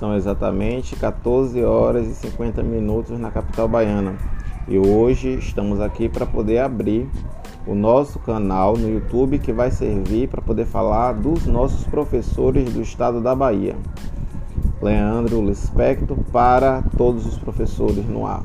São exatamente 14 horas e 50 minutos na capital baiana. E hoje estamos aqui para poder abrir o nosso canal no YouTube que vai servir para poder falar dos nossos professores do estado da Bahia. Leandro Lispector para todos os professores no ar.